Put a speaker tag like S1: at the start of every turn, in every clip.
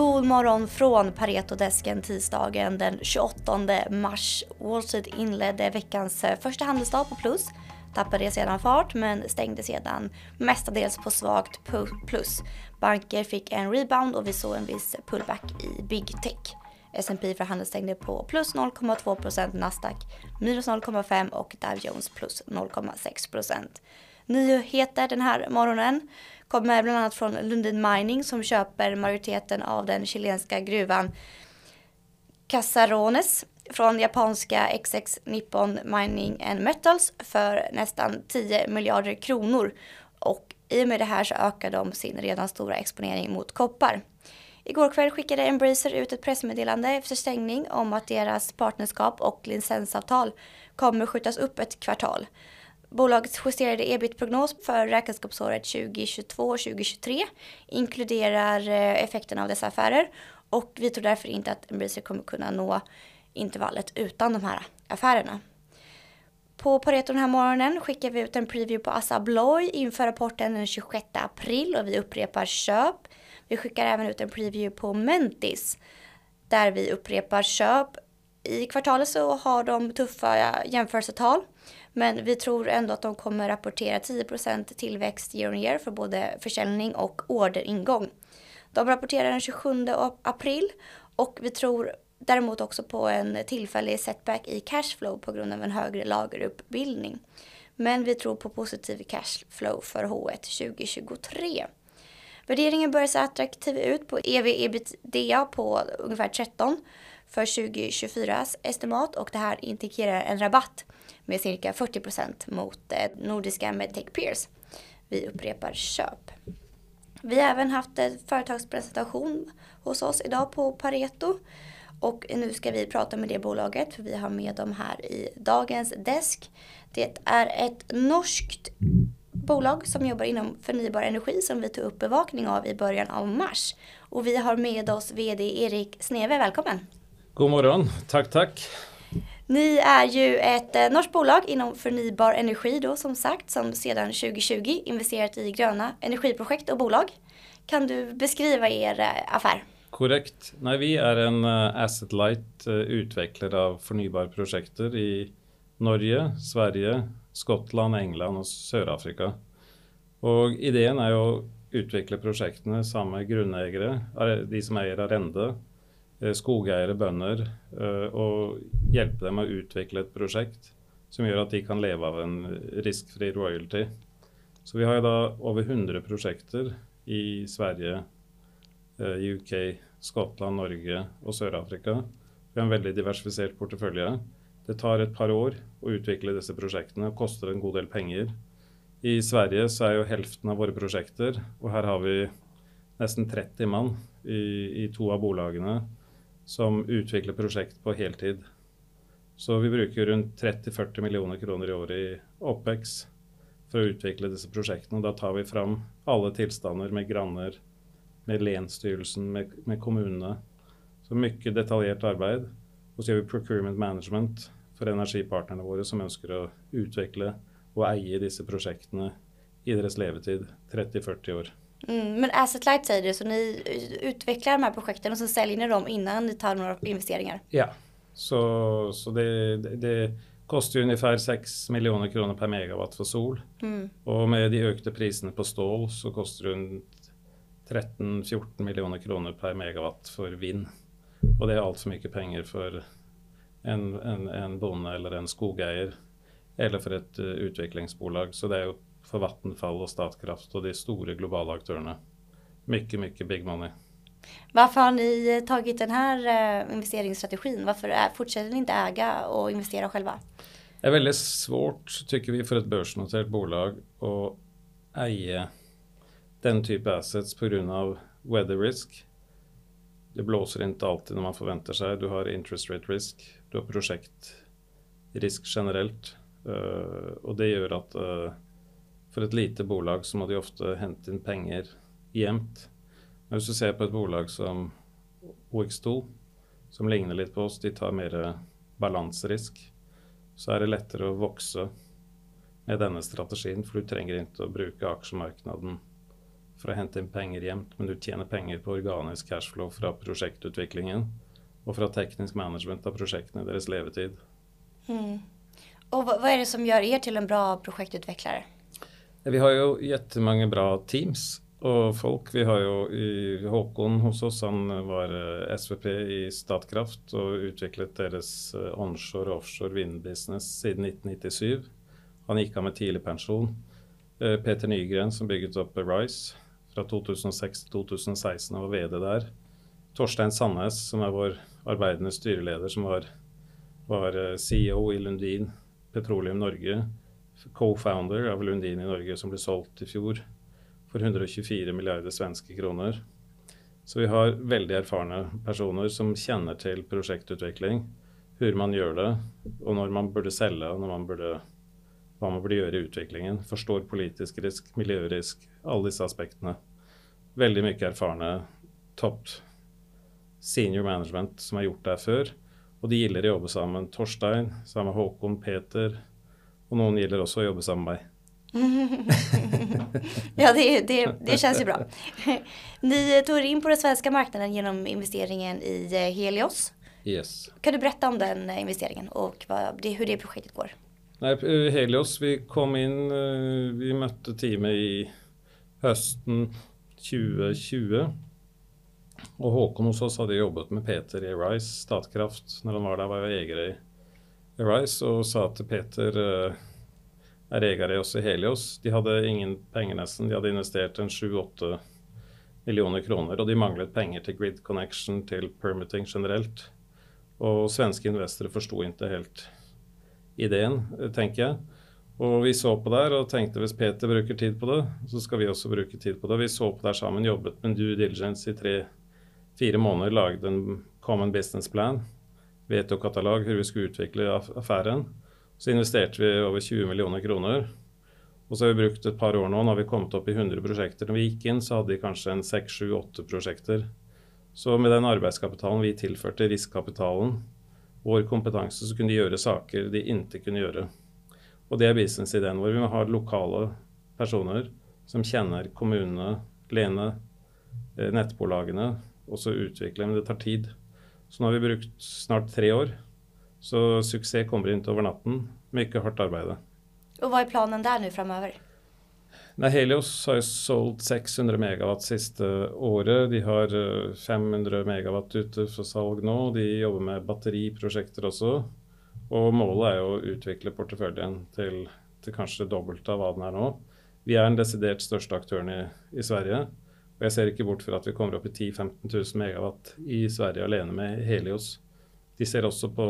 S1: God morgon från Pareto-desken tisdagen den 28 mars. Wall Street inledde veckans eh, första handelsdag på plus. Tappade sedan fart men stängde sedan mestadels på svagt plus. Banker fick en rebound och vi såg en viss pullback i big tech. S&P för handelsstängde på plus 0,2%, Nasdaq minus 0,5% och Dow Jones plus 0,6%. Nyheter den här morgonen kommer bland annat från Lundin Mining som köper majoriteten av den chilenska gruvan Casarones från japanska XX Nippon Mining and Metals för nästan 10 miljarder kronor. Och i och med det här så ökar de sin redan stora exponering mot koppar. Igår kväll skickade Embracer ut ett pressmeddelande efter stängning om att deras partnerskap och licensavtal kommer skjutas upp ett kvartal. Bolagets justerade ebit-prognos för räkenskapsåret 2022-2023 inkluderar eh, effekten av dessa affärer och vi tror därför inte att Embracer kommer kunna nå intervallet utan de här affärerna. På Pareto den här morgonen skickar vi ut en preview på Assa Abloy inför rapporten den 26 april och vi upprepar köp. Vi skickar även ut en preview på Mentis där vi upprepar köp. I kvartalet så har de tuffa jämförelsetal. Men vi tror ändå att de kommer rapportera 10% tillväxt year on year för både försäljning och orderingång. De rapporterar den 27 april och vi tror däremot också på en tillfällig setback i cashflow på grund av en högre lageruppbildning. Men vi tror på positiv cashflow för H1 2023. Värderingen börjar se attraktiv ut på ev ebitda på ungefär 13 för 2024s estimat och det här indikerar en rabatt med cirka 40% mot eh, nordiska medtech peers. Vi upprepar köp. Vi har även haft en företagspresentation hos oss idag på Pareto. Och nu ska vi prata med det bolaget för vi har med dem här i dagens desk. Det är ett norskt bolag som jobbar inom förnybar energi som vi tog upp bevakning av i början av mars. Och vi har med oss VD Erik Sneve, välkommen!
S2: God morgon, tack tack!
S1: Ni är ju ett eh, norskt bolag inom förnybar energi då som sagt som sedan 2020 investerat i gröna energiprojekt och bolag. Kan du beskriva er eh, affär?
S2: Korrekt. Nej, vi är en uh, asset light uh, utvecklare av förnybara projekt i Norge, Sverige, Skottland, England och Sydafrika. Och idén är att utveckla projekten sammen med grunneiere, de som äger arrende, Eh, skogeiere, bønder, eh, og hjelpe dem å utvikle et prosjekt som gjør at de kan leve av en riskfri royalty. Så vi har jo da over 100 prosjekter i Sverige, eh, UK, Skottland, Norge og Sør-Afrika. Vi har en veldig diversifisert portefølje. Det tar et par år å utvikle disse prosjektene og koster en god del penger. I Sverige så er jo helften av våre prosjekter, og her har vi nesten 30 mann i, i to av bolagene som utvikler prosjekt på heltid. Så vi bruker rundt 30-40 millioner kroner i året i OPEX for å utvikle disse prosjektene. Da tar vi fram alle tilstander med granner, med lensstyrelsen, med, med kommunene. Så mye detaljert arbeid. Og så gjør vi procurement management for energipartnerne våre som ønsker å utvikle og eie disse prosjektene i deres levetid, 30-40 år.
S1: Mm, men asset light säger du, så ni utvecklar de här projekten och så säljer ni dem innan ni tar några investeringar?
S2: Ja, så, så det, det, det kostar ungefär 6 miljoner kronor per megawatt för sol. Mm. Och med de ökade priserna på stål så kostar det rundt 13-14 miljoner kronor per megawatt för vind. Och det är allt för mycket pengar för en, en, en bonde eller en skogägare eller för ett uh, utvecklingsbolag. Så det är ju för Vattenfall og Statkraft og de store globale aktørene. Mycket, mycket big money.
S1: Varför har ni eh, tagit den här eh, investeringsstrategin? Varför är, fortsätter ni inte äga och investera själva?
S2: Det är väldigt svårt, tycker vi, för ett börsnoterat bolag att äga den typen av assets på grund av weather risk. Det blåser inte alltid når man forventer seg. Du har interest rate risk, du har prosjektrisk generelt. og det gjør att uh, for et lite bolag så må de ofte hente inn penger jevnt. Hvis du ser på et bolag som OX2, som ligner litt på oss, de tar mer balanserisk, så er det lettere å vokse med denne strategien, for du trenger ikke å bruke aksjemarkedet for å hente inn penger jevnt, men du tjener penger på organisk cashflow fra prosjektutviklingen og fra teknisk management av prosjektene i deres levetid.
S1: Mm. Og hva, hva er det som gjør er til en bra prosjektutvikler?
S2: Vi har jo jettemange bra teams og folk. Vi har jo Håkon hos oss, han var eh, SVP i Statkraft og utviklet deres eh, onshore og offshore vindbusiness siden 1997. Han gikk av med tidlig pensjon. Eh, Peter Nygren som bygget opp Rise fra 2006 til 2016 og var VD der. Torstein Sandnes som er vår arbeidende styreleder, som var, var CEO i Lundin Petroleum Norge. Co-founder av Lundin i Norge som ble solgt i fjor for 124 milliarder svenske kroner. Så vi har veldig erfarne personer som kjenner til prosjektutvikling, hvor man gjør det, og når man burde selge, og man burde, hva man burde gjøre i utviklingen. Forstår politisk risk, miljørisk, alle disse aspektene. Veldig mye erfarne topp senior management som har gjort det før. Og de gilder å jobbe sammen. Torstein, sammen med Håkon, Peter, og noen gilder også å jobbe sammen med meg.
S1: ja, det, det, det, känns ju bra. Ni tog inn in på den svenska marknaden genom investeringen i eh, Helios.
S2: Yes.
S1: Kan du berätta om den eh, investeringen och vad, hur det projektet går?
S2: Nej, eh, Helios, vi kom in, vi mötte teamet i hösten 2020. Och Håkon hos oss hade jobbat med Peter i Rise Statkraft. När han var där var jag ägare i Rise og sa til Peter er eier i oss i Helios. De hadde ingen penger nesten. De hadde investert en 7-8 millioner kroner, og de manglet penger til grid connection, til permitting generelt. Og svenske investorer forsto ikke helt ideen, tenker jeg. Og vi så på der og tenkte hvis Peter bruker tid på det, så skal vi også bruke tid på det. Vi så på der sammen, jobbet med due diligence i tre-fire måneder, laget en common business plan, veto-katalog, hvor vi skulle utvikle affæren. Så investerte vi over 20 millioner kroner. Og så har vi brukt et par år nå. Nå har vi kommet opp i 100 prosjekter. Når vi gikk inn, så hadde vi kanskje en 6-7-8 prosjekter. Så med den arbeidskapitalen vi tilførte riskkapitalen, vår kompetanse, så kunne de gjøre saker de ikke kunne gjøre. Og det er businessideen vår. Vi må ha lokale personer som kjenner kommunene, Lene, eh, nettbolagene, og så utvikle. Men det tar tid. Så nå har vi brukt snart tre år så suksess kommer ikke over natten. Mye hardt arbeid.
S1: Og hva er planen der nå fremover?
S2: Nei, Helios har jo solgt 600 megawatt siste året. De har 500 eh, megawatt ute for salg nå. De jobber med batteriprosjekter også. Og målet er jo å utvikle porteføljen til, til kanskje det dobbelte av hva den er nå. Vi er den desidert største aktøren i, i, Sverige. Og jeg ser ikke bort fra at vi kommer opp i 10 000-15 000 megawatt i Sverige alene med Helios. De ser også på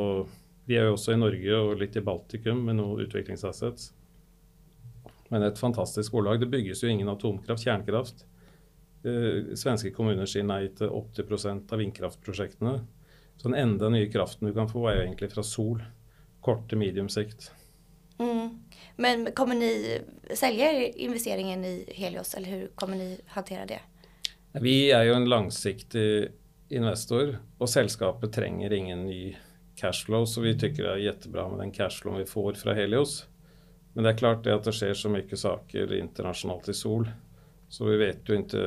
S2: De er jo også i Norge og litt i Baltikum med noen utviklingsassets. Men et fantastisk bolag. Det bygges jo ingen atomkraft, kjernekraft. Eh, svenske kommuner sier nei til 80% av vindkraftprosjektene. Så den enda nye kraften du kan få, er jo egentlig fra sol. Kort til medium sikt.
S1: Mm. Men kommer ni selge investeringen i Helios, eller hvordan kommer ni håndtere det?
S2: Vi er jo en langsiktig investor, og selskapet trenger ingen ny cashflow, så vi tykker det er jettebra med den cashflowen vi får fra Helios. Men det er klart det at det skjer så mye saker internasjonalt i Sol, så vi vet jo ikke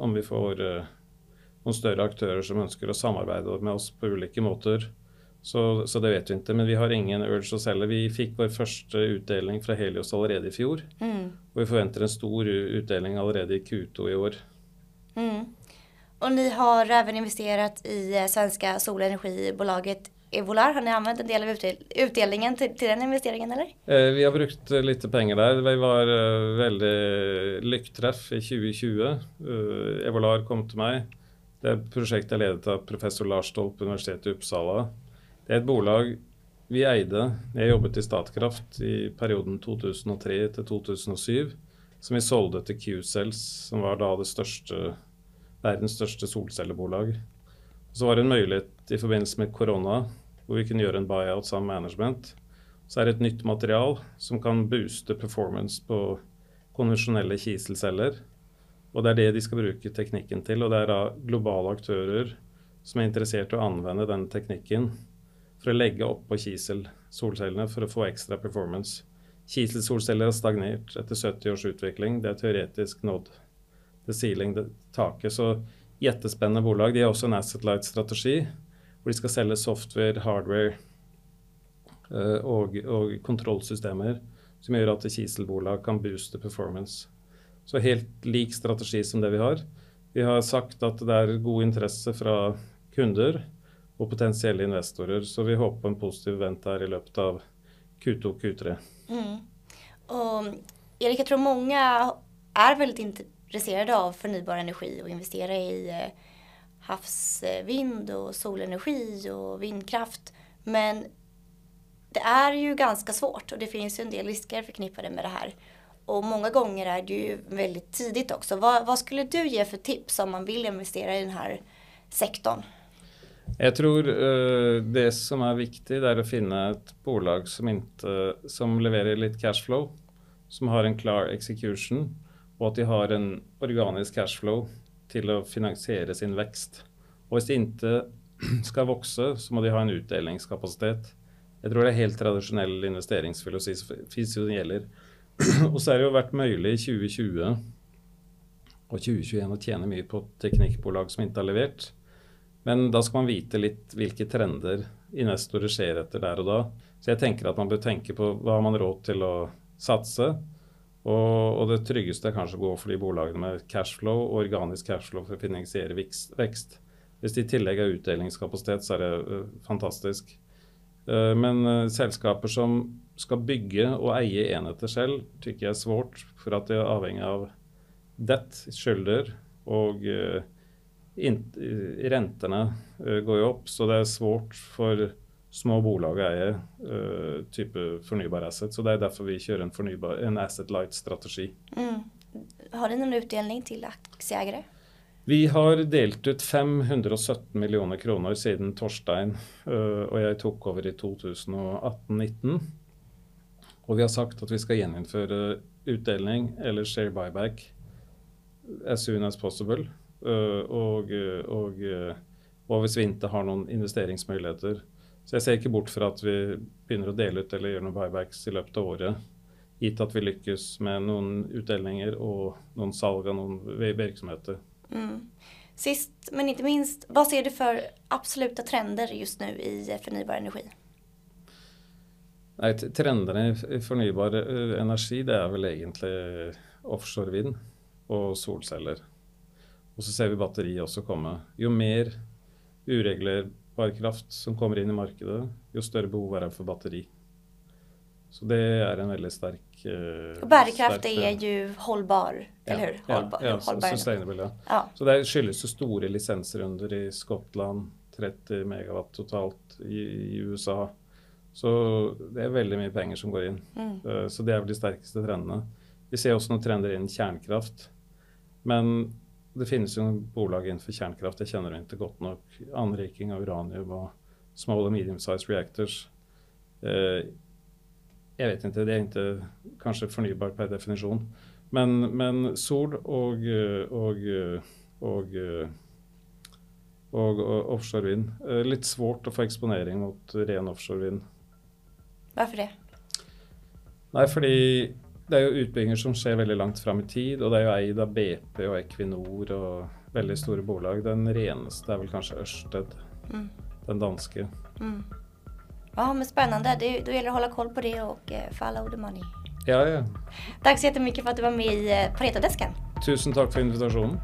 S2: om vi får uh, noen større aktører som ønsker å samarbeide med oss på ulike måter. Så, så, det vet vi ikke. Men vi har ingen urge å selge. Vi fikk vår første utdeling fra Helios allerede i fjor. Mm. Og vi forventer en stor utdeling allerede i Q2 i år.
S1: Mm. Och ni har även investerat i eh, svenska solenergibolaget Evolar. Har ni använt en del av utdelningen till, till den investeringen eller?
S2: Eh, vi har brukt litt lite pengar där. Vi var uh, väldigt lyckträff i 2020. Uh, Evolar kom till mig. Det är et prosjekt jeg ledet av professor Lars Stolp på Universitetet i Uppsala. Det är ett bolag vi eide. Jeg jobbet i Statkraft i perioden 2003 til 2007. Som vi solgte til Q-Cells, som var da det største verdens største solcellebolag. Så var det en mulighet i forbindelse med korona hvor vi kunne gjøre en buyout sammen med management. Så er det et nytt material som kan booste performance på konvensjonelle kiselceller. Og det er det de skal bruke teknikken til. Og det er da globale aktører som er interessert i å anvende den teknikken for å legge oppå kiselsolcellene for å få ekstra performance. Kiselsolceller har stagnert etter 70 års utvikling. Det er teoretisk nådd the ceiling, taket. Så gjettespennende bolag. De har også en asset light-strategi, hvor de skal selge software, hardware uh, og, og kontrollsystemer som gjør at Kiselbolag kan booste performance. Så helt lik strategi som det vi har. Vi har sagt at det er god interesse fra kunder og potensielle investorer, så vi håper på en positiv vent her i løpet av Q2 Q3.
S1: Mm. Och Erik, jag tror många är väldigt intresserade av förnybar energi och investera i eh, havsvind och solenergi och vindkraft. Men det är ju ganska svårt och det finns ju en del risker förknippade med det här. Och många gånger är det ju väldigt tidigt också. Vad, vad skulle du ge för tips om man vill investera i den här sektorn?
S2: Jeg tror uh, det som er viktig, det er å finne et bolag som, inte, som leverer litt cashflow, som har en klar execution, og at de har en organisk cashflow til å finansiere sin vekst. Og hvis de ikke skal vokse, så må de ha en utdelingskapasitet. Jeg tror det er helt tradisjonell investeringsfilosofi som gjelder. og så er det jo vært mulig i 2020 og 2021 å tjene mye på teknikkbolag som ikke har levert. Men da skal man vite litt hvilke trender investorer ser etter der og da. Så jeg tenker at man bør tenke på hva man har råd til å satse. Og, og det tryggeste er kanskje å gå for de bolagene med cashflow organisk cashflow for å finansiere vekst. Hvis det i tillegg er utdelingskapasitet, så er det fantastisk. Men selskaper som skal bygge og eie enheter selv, tykker jeg er svårt, for at det er avhengig av debt, skylder og uh, rentene uh, går jo opp, så det er svårt for små bolag å eie uh, type fornybar asset. Så det er derfor vi kjører en, fornybar, en asset light-strategi.
S1: Mm. Har dere noen utdeling til aksjeeiere?
S2: Vi har delt ut 517 millioner kroner siden Torstein uh, og jeg tok over i 2018-19. Og vi har sagt at vi skal gjeninnføre utdeling eller share buyback as soon as possible. Eh, og, og, eh, og, hvis vi ikke har noen investeringsmuligheter. Så jeg ser ikke bort fra at vi begynner å dele ut eller gjøre noen buybacks i løpet av året. Gitt at vi lykkes med noen utdelinger og noen salg av noen virksomheter.
S1: Mm. Sist, men ikke minst, hva ser du for absolutte trender just nå i fornybar energi?
S2: Nei, Trendene i fornybar eh, energi det er vel egentlig offshore vind og solceller. Og så ser vi batteriet også komme. Jo mer ureglerbar kraft som kommer inn i markedet, jo større behov er det for batteri. Så det er en veldig sterk
S1: uh, Og bærekraft sterk, er jo holdbar, eller hur?
S2: Holdbar, ja, ja sustainable, ja. ja. Så det skyldes jo store lisensrunder i Skottland, 30 megawatt totalt i, i, USA. Så det er veldig mye penger som går inn. Mm. Uh, så det er vel de sterkeste trendene. Vi ser også noen trender innen kjernekraft. Men det finnes jo bolag innenfor kjernekraft, jeg kjenner det ikke godt nok. Anriking av uranium og small og medium-sized reactors. Eh, jeg vet ikke, det er ikke kanskje fornybart per definisjon. Men, men sol og, og, og, og, offshore vind. Eh, litt svårt å få eksponering mot ren offshore vind.
S1: Hvorfor det?
S2: Nei, fordi det er jo utbygginger som skjer veldig langt fram i tid, og det er jo eid av BP og Equinor og veldig store bolag. Den reneste er vel kanskje Ørsted, mm. den danske. Mm.
S1: Ja, men spennende. Det, da gjelder å holde koll på det og uh, follow the money.
S2: Ja, ja.
S1: Takk så mye for at du var med i uh, Paretodesken.
S2: Tusen takk for invitasjonen.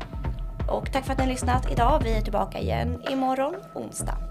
S1: Og takk for at ni har lyssnat idag. Vi er tilbake igjen i morgen, onsdag.